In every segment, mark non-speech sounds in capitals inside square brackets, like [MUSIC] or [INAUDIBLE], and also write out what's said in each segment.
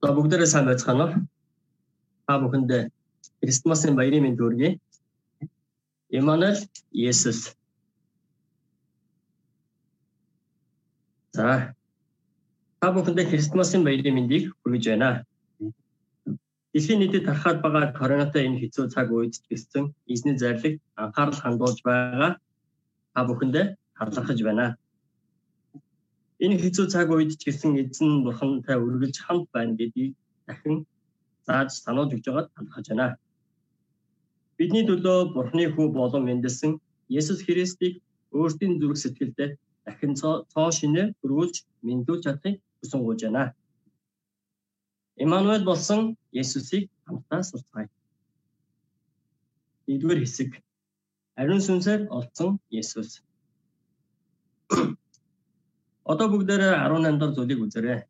За бүгдээрээ сайн байцгаана уу? Та бүхэндээ Крисмасын баярын мэнд хүргэе. Эммануэл Есүс. За. Та бүхэндээ Крисмасын баярын мэндийг хүргэж байна. Дэлхийн нийтэд тархаад байгаа коронатой энэ хэцүү цаг үед ч гэсэн эзний зарлагт анхаарал хандуулж байгаа та бүхэндээ талархаж байна. Энэ хэцүү цаг үед ч гэсэн эзэн бурхантай үргэлж хамт байна гэдгийг дахин зааж сануулж өгж байгаад талархаж байна. Бидний төлөө бурхны хүү болон мэндэлсэн Есүс Христийг өөртөө зүрх сэтгэлдээ дахин цоо шинээр өргүүлж мэндүүлж чадахыг хүсэн гуйж байна. Имануэль болсон Есүсийг хамтдаа сурцгаая. Нэгдүгээр хэсэг Ариун сүнсээр олцсон Есүс. Одоо бүгдээрээ 18 дахь зүйлийг үзээрэй.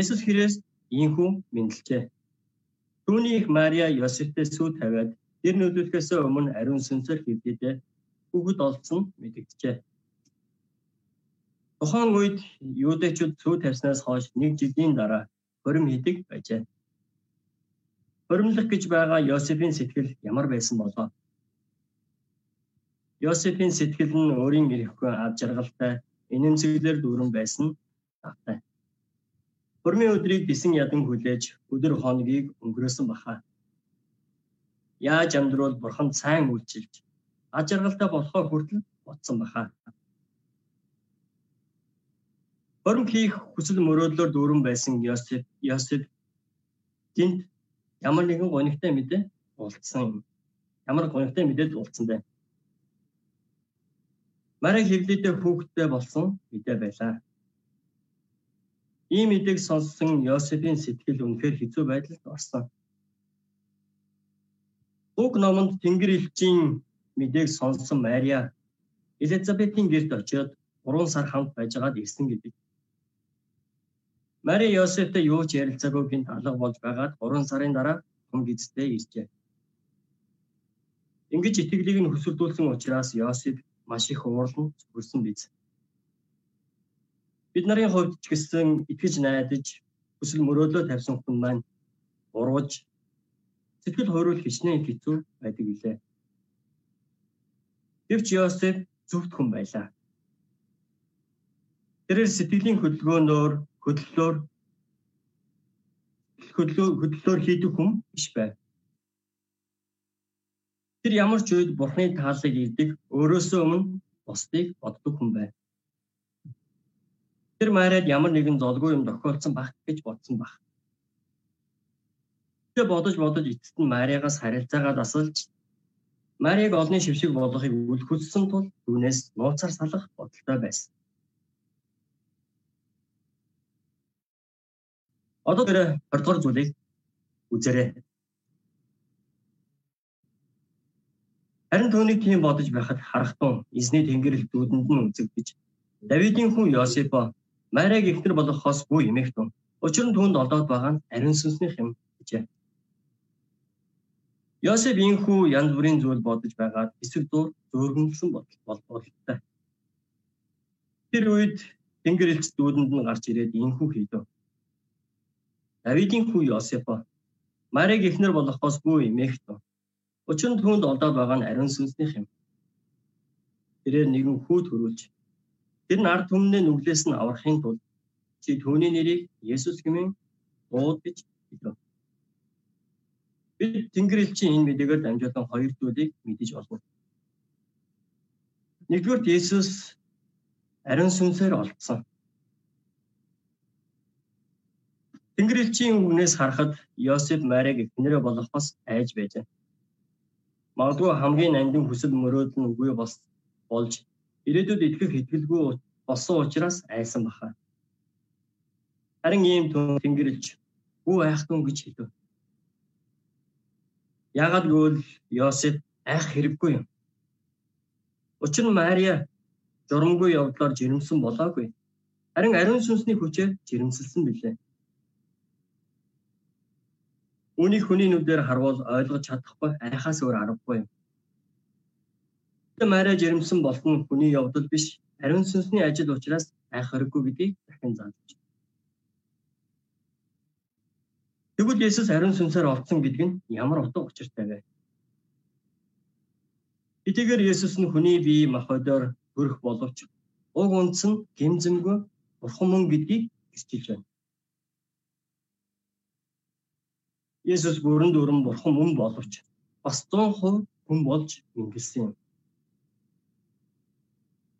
Есүс Христ ийхүү мэдлжээ. Түүний их Мария Йосефтэй сүү тавиад тэр нөлөөлөхөөс өмнө ариун сүнсээр хэвдээд хүүхэд олцсон мэдэгджээ. Тухайн үед юудэчүүд сүү тавьснаас хойш нэг жилийн дараа хорим хийдэг байжээ. Хоримлох гэж байгаа Йосефийн сэтгэл ямар байсан болоо? Йосефийн сэтгэл нь өөрийн эрэхгүй ад жаргалтай инэмсэглэр дүүрэн байсан тавтай. Хормын өдрийг бисэн ядан хүлээж өдөр хоногийг өнгөрөөсөн баха. Яаж амьдрал бурхан сайн үйлчилж ад жаргалтай болохоо хүртэл бодсон баха. Хорм хийх хүсэл мөрөөдлөөр дүүрэн байсан Йосеф Йосеф гинт ямар нэгэн гонигтай мэдээ уулцсан юм. Ямар гонигтай мэдээд уулцсан бэ? Мария хэвлэлдээ хүүхдтэй болсон мэдээ байлаа. Ийм мэдээг сонссон Йосефийн сэтгэл үнэхээр хэцүү байдалд орсон. Уг номонд Тэнгэр элчийн мэдээг сонссон Мария Элизабетийн гэрт очиод 3 сар хамт байжгаад ирсэн гэдэг. Мари Йосефтэй юу ч ярилцаагүй гинт алга болж байгаад 3 сарын дараа хүн гизтэй иржээ. Ингэж итгэлийг нь хөсөлдүүлсэн учраас Йосеф маш их уурлан зүгэрсэн биз. Бид нарын хувьд ч гэсэн итгэж найдаж хүсэл мөрөөдөө тавьсан хүн маань урууж сэтгэл хойруул хичнээн хэцүү байдаг билээ. Гэвч Йосеф зөвхт хүн байлаа. Тэрээр сэтгэлийн хөдөлгөөнөөр хөдлөлөөр хөдлөлөөр хөдлөлөөр хийдэг хүн биш байв. Тэр ямар ч үед Бурхны тааллыг ирдэг өөрөөсөө өмнө бусдыг боддог хүн байв. Тэр Мариад ямар нэгэн золгүй юм тохиолдсон баг гэж бодсон баг. Тэр бодож бодож эцэст нь Мариагаас харилцаагаа асуулж Марийг олны шившиг болгохыг үл хүссэн тул түүнээс нууцаар салах бодолтой байсан. Одоо тэр 20 дугаар зүйлийг үзээрэй. Харин түүнийг тийм бодож байхад харахтун эзний тэнгэрэл дүүдэнд нь үзэгдэж Давидын хүн Йосефо Марийг ихнэр болгохоос бүү эмэгт хүн. Учир нь түүнд олдоод байгаа нь ариун сүнсний хэм гэжээ. Йосеф инхүү янз бүрийн зүйл бодож байгаад эсрэг зур зөөргөнлсөн болболтой. Тэр үед тэнгэр элч дүүдэнд нь гарч ирээд инхүү хийдэв. Давидын хүү Йосефо Марийг ихнэр болгохоос бүү эмэгт. Учир нь түүнд олдоод байгаа нь ариун сүнсний хэм. Тэрээр нэгэн хүүд хөрүүлж тэр нь ард түмнээ нүглээс нь аврахын тулд чи түүний нэрийг Есүс гэмээр дууд гэж хэлв. Бид Тэнгэр элчийн энэ мэдээгээр дамжуулан хоёр зүйлийг мэдэж олно. Нэгдүгээр Есүс ариун сүнсээр олдсон. Тэнгэр элчийн үгнээс харахад Йосеф Марийг эхнэрээ болгохоос айж байжээ. Магадгүй хамгийн нандин хүсэл мөрөөдөл нь үгүй бол болж ирээдүйд итгэх итгэлгүй болсон учраас айсан баха. Харин ийм тэнгэрэлж үу айхдун гэж хэлв. Яагад гэвэл Йосеф айх хэрэггүй юм. Учир нь Мария журамгүй явдлаар жирэмсэн болоогүй. Харин ариун сүнсний хүчээр жирэмсэлсэн билээ. Үүнийг хүний нүдээр харвал ойлгож чадахгүй айхаас өөр аргагүй юм. Мария жирэмсэн болтон хүний явдал биш ариун сүнсний ажил учраас айх хэрэггүй гэдгийг дахин зааж. Тэгвэл Есүс ариун сүнсээр олдсон гэдэг нь ямар утга учиртай вэ? Хэдийгээр Есүс нь хүний бие махбодоор төрөх боловч уг үндэс нь гэмзэмгүй бурхан мөн гэдгийг гэрчилж байна. Есүс бүрэн дүрэн бурхан мөн боловч бас 100% хүн болж ингэсэн юм.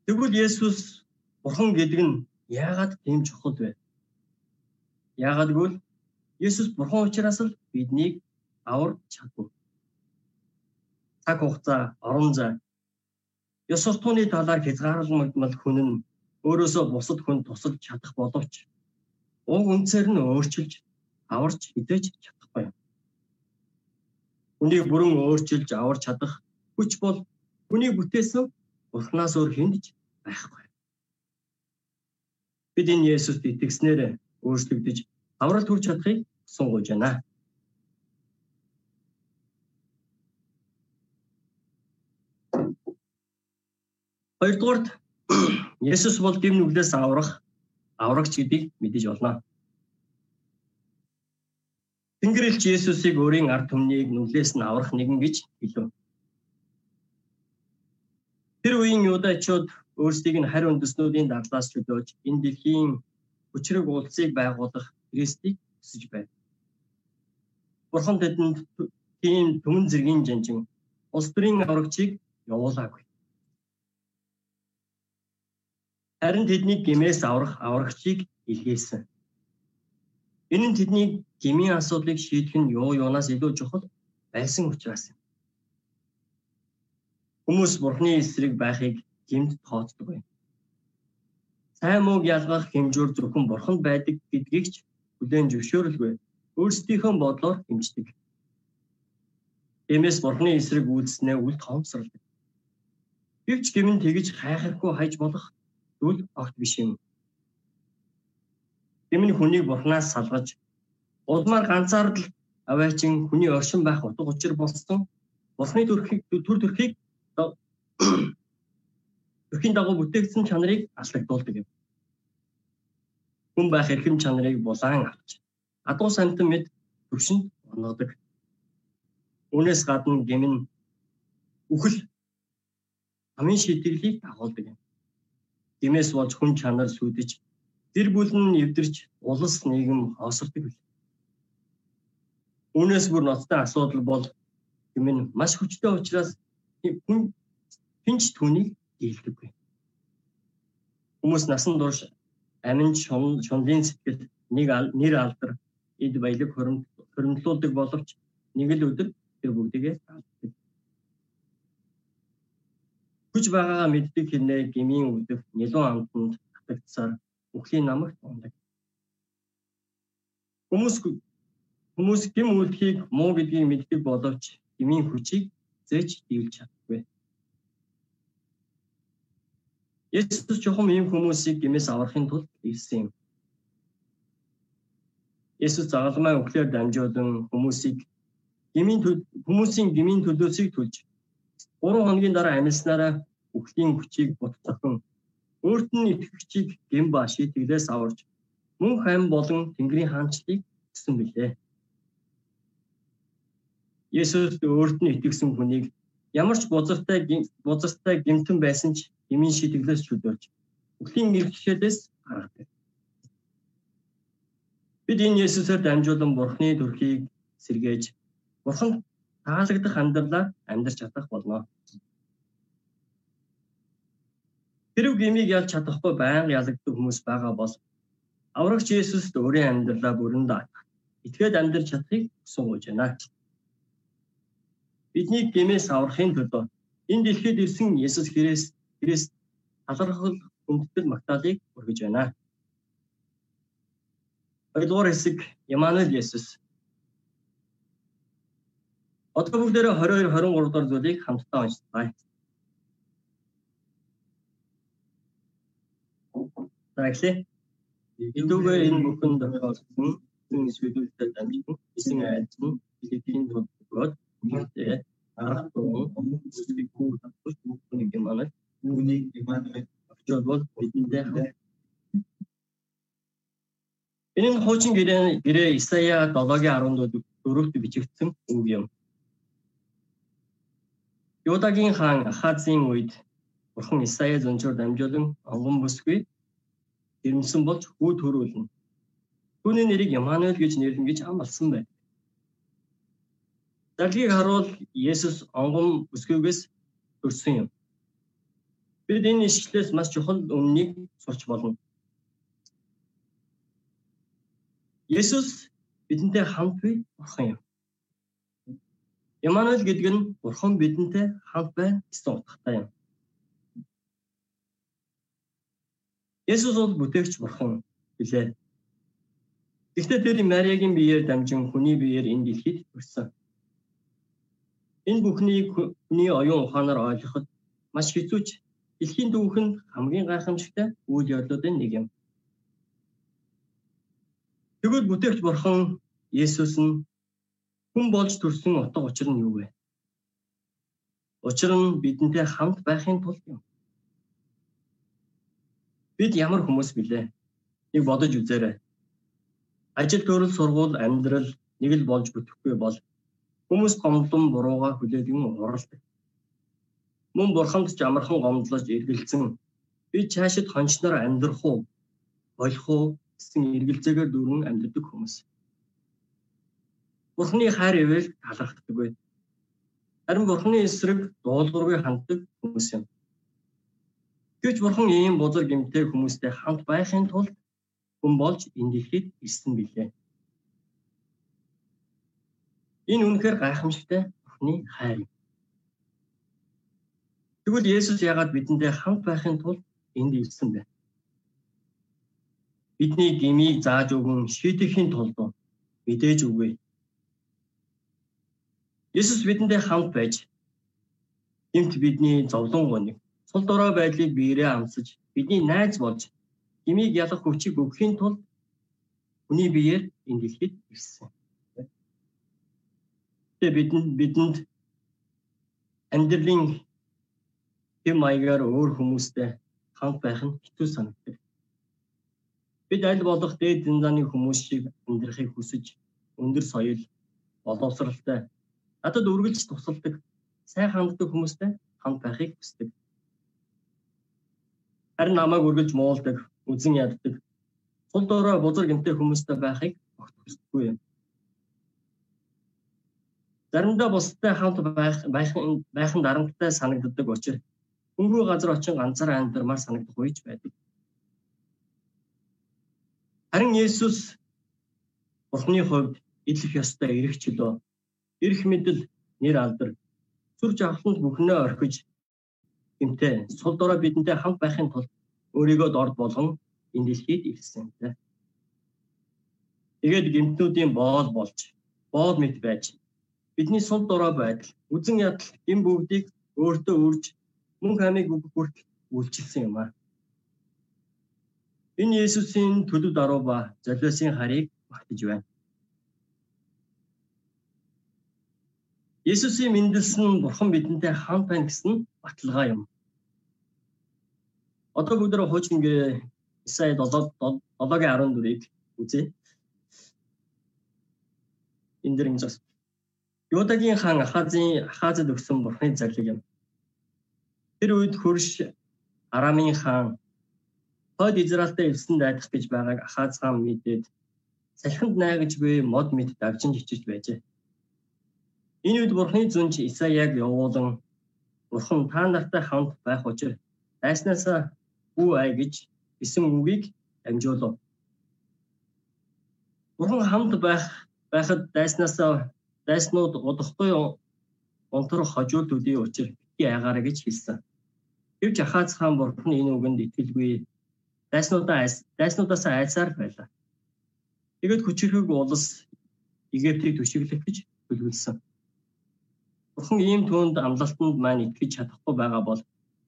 Тэгвэл Есүс бурхан гэдэг нь яагаад тийм чухал вэ? Яагаад гэвэл Есүс бурхан учраас л биднийг авар чадна. Цаг хугацаа, орон зай, ёс суртахууны талаар хязгаарлагдмал хүн нь өөрөөсөө бусад хүн тусалж чадах боловч уг үнцээр нь өөрчилж аварч идэж чадахгүй юм. Хүнийг бүрэн өөрчилж аварч чадах хүч бол хүний бүтээсэн Бурханаас өөр хүндж байхгүй. Бид энэ Есүст итгэснээр өөрчлөгдөж авралт хүрч чадахыг суугаж байна. Хоёрдугаарт Есүс бол дэм нүглээс аврах аврагч гэдгийг мэдэж болно. Тэнгэр элч Есүсийг өөрийн ард түмнийг нүглээс нь аврах нэгэн гэж хэлв. Тэр үеийн юудачууд өөрсдийг нь харь үндэснүүдийн дадлаас чөлөөж энэ дэлхийн хүчрэг улсыг байгуулах Христийг хүсэж байна. Бурхан тэдэнд тийм түмэн зэргийн жанжин улс төрийн аврагчийг явуулаагүй. Харин тэдний гимээс аврах аврагчийг илгээсэн. Энэ нь тэдний гмийн асуудлыг шийдэх нь юу юунаас илүү чухал байсан учраас юм. Хүмүүс бурхны эсрэг байхыг гэмт тооцдог байна. Сайн мууг ялгах хэмжүүр зөвхөн бурханд байдаг гэдгийг ч хүлээн зөвшөөрөлгүй өөрсдийнхөө бодлоор хэмждэг. Эмээс бурхны эсрэг үйлснээ үл тоомсордог. Гэвч гэмн тэгж хайхахгүй хайж болох зүйл огт биш юм. Гэмн хүнийг бурхнаас салгаж улмаар ганцаард л аваачин хүний оршин байх утга учир болсон бурхны төрхийг төр төрхийг [COUGHS] төрхийн дагуу бүтээгдсэн чанарыг алдагдуулдаг юм. Хүн байх эрхэм чанарыг булаан авч адуу самтан мэд төвшөнд орноодог. Үүнээс гадна гэмн үхэл амын шийтгэлийг дагуулдаг юм. Гэмээс болж хүн чанар сүдэж тэр бүл нь эвдэрч улс нийгэм хоосордог бил. Үүнээс бүр ноцтой асуудал бол гэмн маш хүчтэй учраас хүн хинч түүнийг дийлдэггүй. Хүмүүс насан турш амин шунлын сэтгэл нэг нэр алдар эд баялаг хөрөмтлүүлдэг боловч нэг л өдөр тэр бүгдийг алддаг. Хүч байгаагаа мэддэг хэрнээ гмийн өвдөх нэлон амтанд татагдсаар үхлийн намагт ундаг. Хүмүүс хүмүүс гим үлдхийг муу гэдгийг мэддэг боловч гмийн хүчийг зээч дийлж чадахгүй. Есүс чухам ийм хүмүүсийг гимээс аврахын тулд ирсэн юм. Есүс загалмай өглөөр дамжуулан хүмүүсийг гмийн хүмүүсийн гмийн төлөөсийг төлж 3 хоногийн дараа амьснараа үхлийн хүчийг буцаахан өөрт нь итгэгчийг гэм ба шийтгэлээс аварж мөн хайм болон Тэнгэрийн хаанчлалыг өгсөн билээ. Есүс өөрт нь итгэсэн хүнийг ямар ч бузартай бузартай гэмтэн байсан ч эмийн шийтгэлээс чөлөөлж үхлийн эрхлэлээс гаргадаг. Бид энэ Есүсээр дамжуулан Бурхны төрхийг сэргээж Бурхан таалагдах амьдралаар амьдарч чадах болно. Тэрв гмийг ялж чадахгүй байнга ялагддаг хүмүүс байгаа бол аврагч Есүст өөрийн амьдралаа бүрэн даах. Итгээд амьдрч чадахыг сууж байна. Бидний гмээс аврахын төлөө энэ дэлхийд ирсэн Есүс Христ Христ талархал хүндэтгэл магтаалыг өргөж байна. Хоёрдугаар хэсэг Ямануэл Есүс. Одоо бүгдээрээ 22 23 дугаар зүйлийг хамтдаа уншицгаая. Загли. Эдүүгээ энэ бүхэн тохиолдсон энэ свэдүүлэлтэд дамжин эсэн айдс нь Филиппин тулгууд нэгтэй арга үсгийг хүү татвч бүхнийг Ямануэл үүнийг Ямануэл очоод бол бидэндээ Энэ хуучин гэрээ гэрээ Исая 7-гийн 14-т бичигдсэн үг юм. Юдагийн хаан Ахазын үед Бурхан Исая зөнчөр дамжуулан онгон бүсгүй ирмсэн болж хүү төрүүлнэ. Түүний нэрийг Ямануэл гэж нэрлэн гэж амласан байна. Даргийг харуул Есүс онгон бүсгүйгээс төрсөн юм. Бид энэ ишлээс маш чухал өмнөнийг сурч болно. Есүс бидэнтэй хамт бий бурхан юм. Ямануэл гэдэг нь бурхан бидэнтэй хамт байна гэсэн утгатай юм. Есүс бол бүтээгч бурхан билээ. Гэхдээ тэр Мариагийн биеэр дамжин хүний биеэр энэ дэлхийд төрсөн. Энэ бүхнийг хүний оюун ухаанаар ойлгоход маш хэцүүч дэлхийн дүүхэнд хамгийн гайхамшигтай үйл явдлуудын нэг юм. Тэгвэл бүтээгч бурхан Есүс нь хүн болж төрсөн утга учир нь юу вэ? Учир нь бидэнтэй хамт байхын тулд юм. Бид ямар хүмүүс билээ? Нэг бодож үзээрэй. Ажил төрөл сургууль амьдрал нэг л болж бүтэхгүй бол хүмүүс гомдлон бурууга хүлээдэг юм уралдаг. Мөн бурханд ч амархан гомдлож эргэлзэн би цаашид хончноор амьдрах уу? Болох уу? гэсэн эргэлзээгээр дүүрэн амьддаг хүмүүс. Бурхны хайр ивэл талархдаггүй. Харин Бурхны эсрэг дуулуургүй ханддаг хүмүүс юм. Гэвч Бурхан ийм бузар гэмтэй хүмүүстэй хамт байхын тулд хүн болж энэ дэлхийд ирсэн билээ. Энэ үнэхээр гайхамшигтай Бурхны хайр юм. Тэгвэл Есүс яагаад бидэндээ хамт байхын тулд энд ирсэн бэ? бидний гмийг зааж өгөн шийдэхийн тулд мэдээж үгүй. Есүс бидэндээ хамт байж гэмт бидний зовлон гоныг цул дорой байдлыг биерээ амсаж бидний найз болж гмийг ялах хүчийг өгөхийн тулд хүний биеэр энэ дэлхийд ирсэн. Тэгээ бидэнд бидэнд амьдралын хэм маягаар өөр хүмүүстэй хамт байх нь хэцүү санагддаг. Бид аль болох дээд зэндааны хүмүүс шиг амьдрахыг хүсэж өндөр соёл, боловсралтай надад үргэлж тусалдаг, сайн ханддаг хүмүүстэй хамт байхыг хүсдэг. Харин намайг үргэлж муулдаг, үзен яддаг, цул доороо бузар гэмтэй хүмүүстэй байхыг огт хүсдэггүй юм. Заримдаа бусдтай хамт байх байхын байхын дарамттай санагддаг учраас хөнгөө газар очин ганцаараа амьдрмаар санагдах үеч байдаг. Харин Есүс Бурхны хувьд идэх ёстой эрх чөлөө, эрх мэдэл, нэр алдар, сүр жавхланд бүхнээ орхиж гэмтээ сул дорой бидэнтэй хамт байхын тулд өөрийгөө дорд болгон энэ дэлхийд ирсэн тэ. Тэгээд гэмтнүүдийн боол болж, боол мэт байж бидний сул дорой байдал, үзен ядал энэ бүгдийг өөртөө үрж мөн хамиг өгөх бүрт үйлчилсэн юм аа. Энэ Есүсийн төлөв даруй ба золиосын харийг багтаж байна. Есүсийн мэндэлсэн бурхан бидэнтэй хамт байна гэсэн баталгаа юм. Одоо бүгдөө хуучин гээ Исая 7-7-14-ийг үзье. Энд дэр ингэж байна. Юдагийн хаан Ахазын Ахазад өгсөн бурхны зарлиг юм. Тэр үед хөрш Арамын хаан Хойд Израильтай элсэн дайдах гэж байгааг Ахаз хаан мэдээд салхинд найгаж буй мод мэд давжин чичиж байжээ. Энэ үед Бурхны зүнж Исаяг явуулан Бурхан та нартай хамт байх учраа дайснаасаа үу ай гэж хэлсэн үгийг амжуулав. Бурхан хамт байх байхад дайснаасаа дайснууд удахгүй онтор хожууд үдий учраа бити агаараа гэж хэлсэн. Гэвч Ахаз хаан Бурхан энэ үгэнд итгэлгүй дайснуудаа дайснуудаас айсаар байлаа. Тэгээд хүчирхэг улс Египтийг төшөглөх гэж төлөвлөсөн. Бурхан ийм түүнд амлалтанд маань итгэж чадахгүй байгаа бол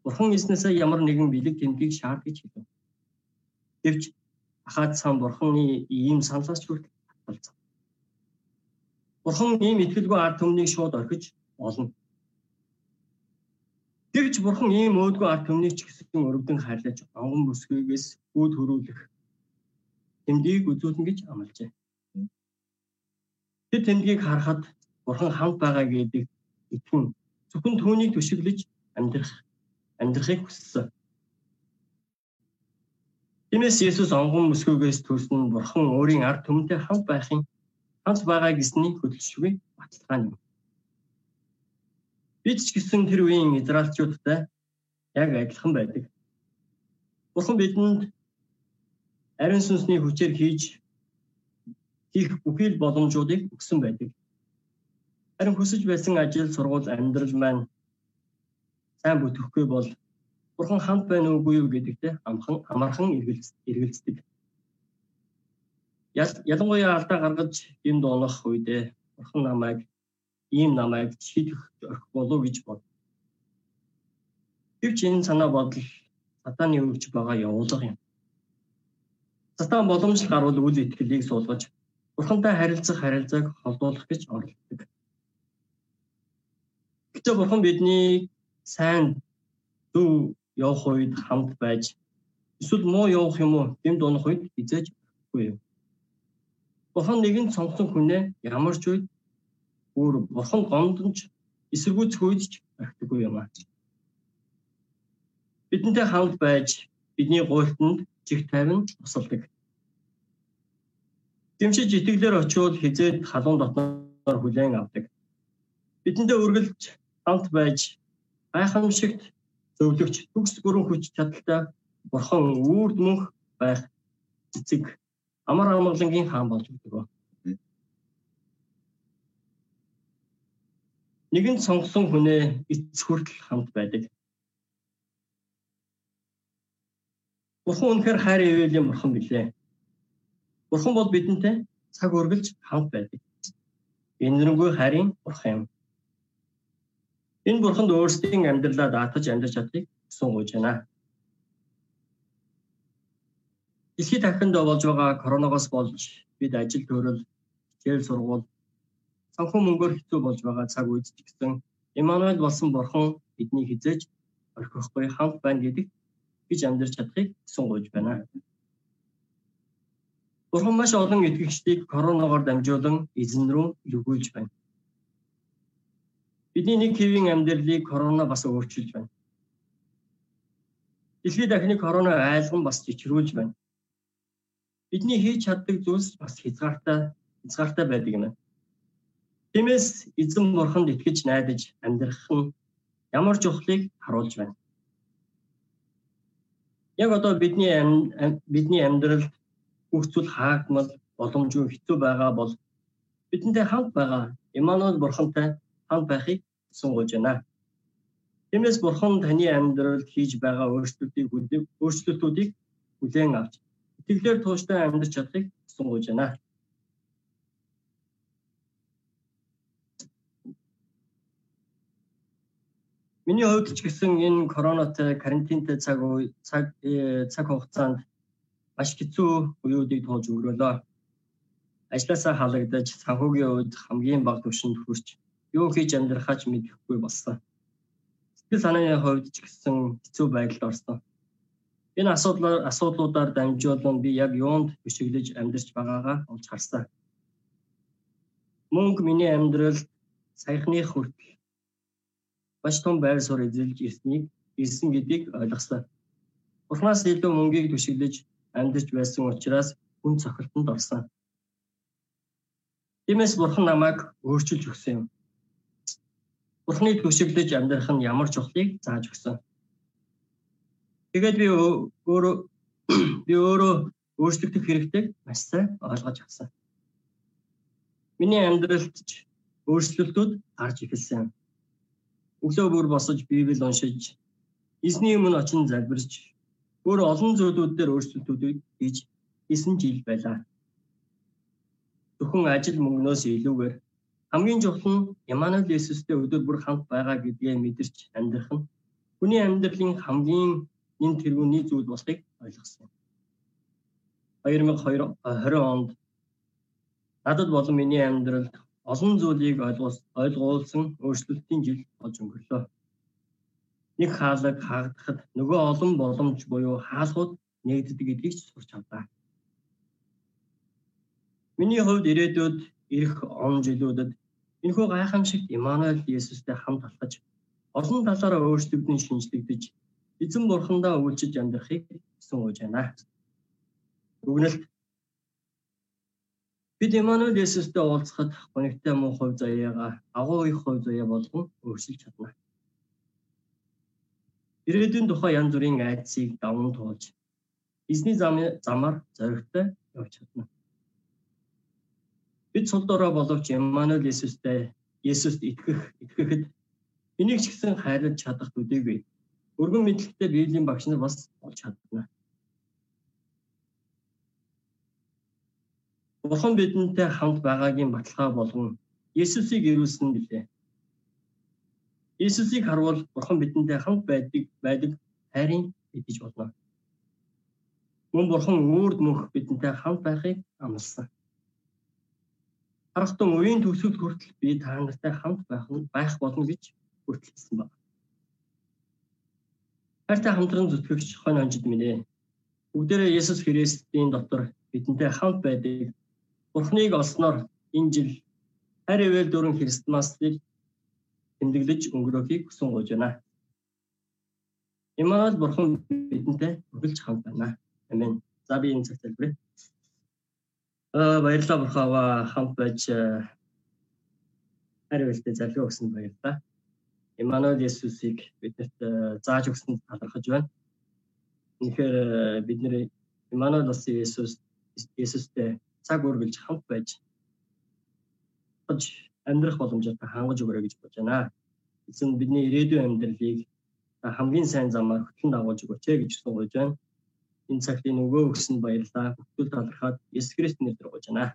Бурхан эзнээсээ ямар нэгэн бэлэг тэмдгийг шаард гэж хэлв. Гэвч Ахад цаан Бурханы ийм саналаас хүртэл татгалзав. Бурхан ийм итгэлгүй ард түмнийг шууд орхиж олно. Гэвч бурхан ийм өөдгөө ард түмнийг ч гэсэн өрөвдөн хайрлаж онгон бүсгүйгээс гүйд хөрүүлэх тэмдгийг үзүүлнэ гэж амлажээ. Тэр тэмдгийг харахад бурхан хамт байгаа гэдэг итгэн зөвхөн түүнийг төшөглөж амьдрах амьдрахыг хүссэн. Тиймээс Есүс онгон мөсгөөс төрсөн бурхан өөрийн ард түмэнтэй хамт байхын хамт байгаа гэсний хөдөлшгүй баталгаа юм. Бид ч гэсэн тэр үеийн израилчуудтай яг адилхан байдаг. Бурхан бидэнд ариун сүнсний хүчээр хийж хийх бүхий л боломжуудыг өгсөн байдаг. Харин хүсэж байсан ажил, сургууль, амьдрал маань сайн бүтэхгүй бол Бурхан хамт байна уугүй юу гэдэгтээ амхан амархан эргэлздэг. Ялангуяа алдаа гаргаж энд унах үедээ Бурхан намайг ийм намайг шийдэх орхих болов гэж бод. Гэвч энэ санаа бодол сатаны өгч байгаа явуулга юм. Сатан боломж гарвал үл итгэлийг суулгаж Бурхантай харилцах харилцааг холдуулах гэж оролддог. Гэвч Бурхан бидний сайн зөв явах үед хамт байж эсвэл муу явах юм уу гэмд унах үед хизээж өгөхгүй юм. Бурхан нэгэн цонхсон хүнээ ямар ч үед бүр бурхан гомдомж эсэргүүцэх үед ч орхидоггүй юм аа. Бидэнтэй хамт байж бидний гуйлтанд жиг тавин тусалдаг. Дэмшиж итгэлээр очиод хизээд халуун дотноор хүлээн авдаг. Бидэндээ үргэлж хамт байж гайхамшигт зөвлөгч төгс гөрөн хүч чадалтай бурхан үрд мөнх байх эцэг амар амгалангийн хаан болж өгдөг. Нэгэн сонгосон хүнээ эц хүртэл хамт байдаг. Бурхан үнэхээр хайр ивэлийн бурхан билээ. Бурхан бол бидэнтэй цаг үргэлж хамт байдаг. Энэрэнгүй хайрын бурхан юм. Энэ бурханд өөрсдийн амьдралаа даатаж амьдарч чадахыг сунгаж байна. Дэлхийд дахинд болж байгаа коронавигоос болж бид ажил төрөл, хичээл сургууль, санхүү мөнгөөр хэцүү болж байгаа цаг үед ч гэсэн Имануэль болсон бурхан бидний хизээж орхихгүй хамт байна гэдэг гэж амьдарч чадахыг сунгаж байна. Бурхан маш олон итгэгчдийг коронавигоор дамжуулан эзэн рүү эргүүлж байна. Бидний нэг хэвийн амьдралыг корона бас өөрчилж байна. Дэлхийд дахны корона айлган бас чичрүүлж байна. Бидний хийж чаддаг зүйлс бас хязгаартай хязгаартай байдаг юм. Тиймээс эзэн бурханд итгэж найдаж амьдрах нь ямар чухлыг харуулж байна. Яг одоо бидний бидний амьдралд бүх зүйл хаагдмал боломжгүй хэцүү байгаа бол бидэнтэй хамт байгаа Имануэл бурхантай хамт байхыг сунгаж байна. Тиймээс бурхан таны амьдралд хийж байгаа өөрчлөлтийг өөрчлөлтүүдийг хүлээн авч итгэлээр тууштай амьдарч чадахыг сунгаж байна. Миний хувьд ч гэсэн энэ коронатай карантинтай цаг үе цаг э, цаг хугацаанд маш хэцүү үеүүдийг туулж өнгөрөөлөө. Ажлаасаа халагдаж санхүүгийн үед хамгийн бага түвшинд хүрч юу хийж амьдрахаач мэдэхгүй болсон. Сэтгэл санааны хувьд ч гэсэн хэцүү байдалд орсон. Энэ асуудлаар асуудлуудаар дамжуулан би яг юунд бишиглэж амьдарч байгаагаа олж харсан. Мөнгө миний амьдралд саяхны хүртэл маш том байр суурь эзэлж ирснийг ирсэн гэдгийг ойлгосон. Бурханаас илүү мөнгийг түшиглэж амьдарч байсан учраас хүн цохилтонд орсон. Тиймээс бурхан намайг өөрчилж өгсөн юм. Бурхныг төшөглөж амьдрах нь ямар чухлыг зааж өгсөн. Тэгээд би өөрөө [CLEARS THROAT] би өөрөө өөрчлөгдөх хэрэгтэйг маш сайн ойлгож авсан. Миний амьдралд өөрчлөлтүүд гарч эхэлсэн. Өглөө бүр босож Библийг уншиж, эзний өмнө очин залбирч, өөр олон зүйлүүд дээр өөрчлөлтүүдийг хийж хийсэн жил байлаа. Зөвхөн ажил мөнгнөөс илүүгээр Хамгийн чухал нь Ямануэл Есүстэй өдөр бүр хамт байгаа гэдгээ мэдэрч амьдрах нь хүний амьдралын хамгийн нэн тэргүүний зүйл болохыг ойлгосон. 2020 онд надад болон миний амьдралд олон зүйлийг ойлгуулсан өөрчлөлтийн жил болж өнгөрлөө. Нэг хаалаг хаагдахад нөгөө олон боломж буюу хаалгууд нэгддэг гэдгийг сурч авлаа. Миний хувьд ирээдүйд ирэх он жилүүдэд энэхүү гайхамшигт Имануэль Есүстэй хамт алхаж олон талаараа өөрсдөгдөн шинжлэгдэж эзэн бурхандаа үйлчилж амьдрахыг хүсэн гож байна. Дүгнэлт бид Имануэль Есүстэй уулзахад гонигтай муу хувь заяагаа агуу их хувь заяа болгон өөрчилж чадна. Ирээдүйн тухай янз бүрийн айдсыг даван туулж эзний замаар зоригтой явж чадна. Бид цул дорой боловч Имануэль Есүстэй Есүст итгэх итгэхэд энийг ч гэсэн хайрлаж чадах төдийгүй өргөн мэдлэгтэй Библийн багш нар бас болж чадна. Бурхан бидэнтэй хамт байгаагийн баталгаа болгон Есүсийг ирүүлсэн билээ. Есүсийг харвал Бурхан бидэнтэй хамт байдаг байдаг хайрын эдэж болно. Мөн Бурхан үрд мөнх бидэнтэй хамт байхыг амласан. Харахтун үеийн төгсгөл хүртэл би та нартай хамт байх нь байх болно гэж хүртэлсэн байна. Хайртай хамтран зүтгэгч хон онжид минь ээ. Бүгдээрээ Есүс Христийн дотор бидэнтэй хамт байдаг. Бурхныг олсноор энэ жил хайр эвэл дөрөн Христмасыг тэмдэглэж өнгөрөөхийг хүсэн гож байна. Имаал бурхан бидэнтэй бүгэлж хамт байна. Амен. За би энэ цагт хэлбэрээ. Аа баярлалаа бурхаава хамт байж хайр эвэлтэй залбираа өгсөн баярлалаа. Имаnuel Есүсийг биднэрт зааж өгсөнд талархаж байна. Үнэхээр бид нэр Имаnuel бас Есүс Есүстэй цаг үргэлж хамт байж амьдрах боломжтой хангаж өгөрэй гэж бодож байна. Эзэн бидний ирээдүйн амьдралыг хамгийн сайн замаар хөтлөн дагуулж өгөөч гэж сууж байна. Энэ цагтын өгөө өгсөн баярлалаа. Бүтгэл талархаад Есүс Христосийн нэрээр гуйж байна.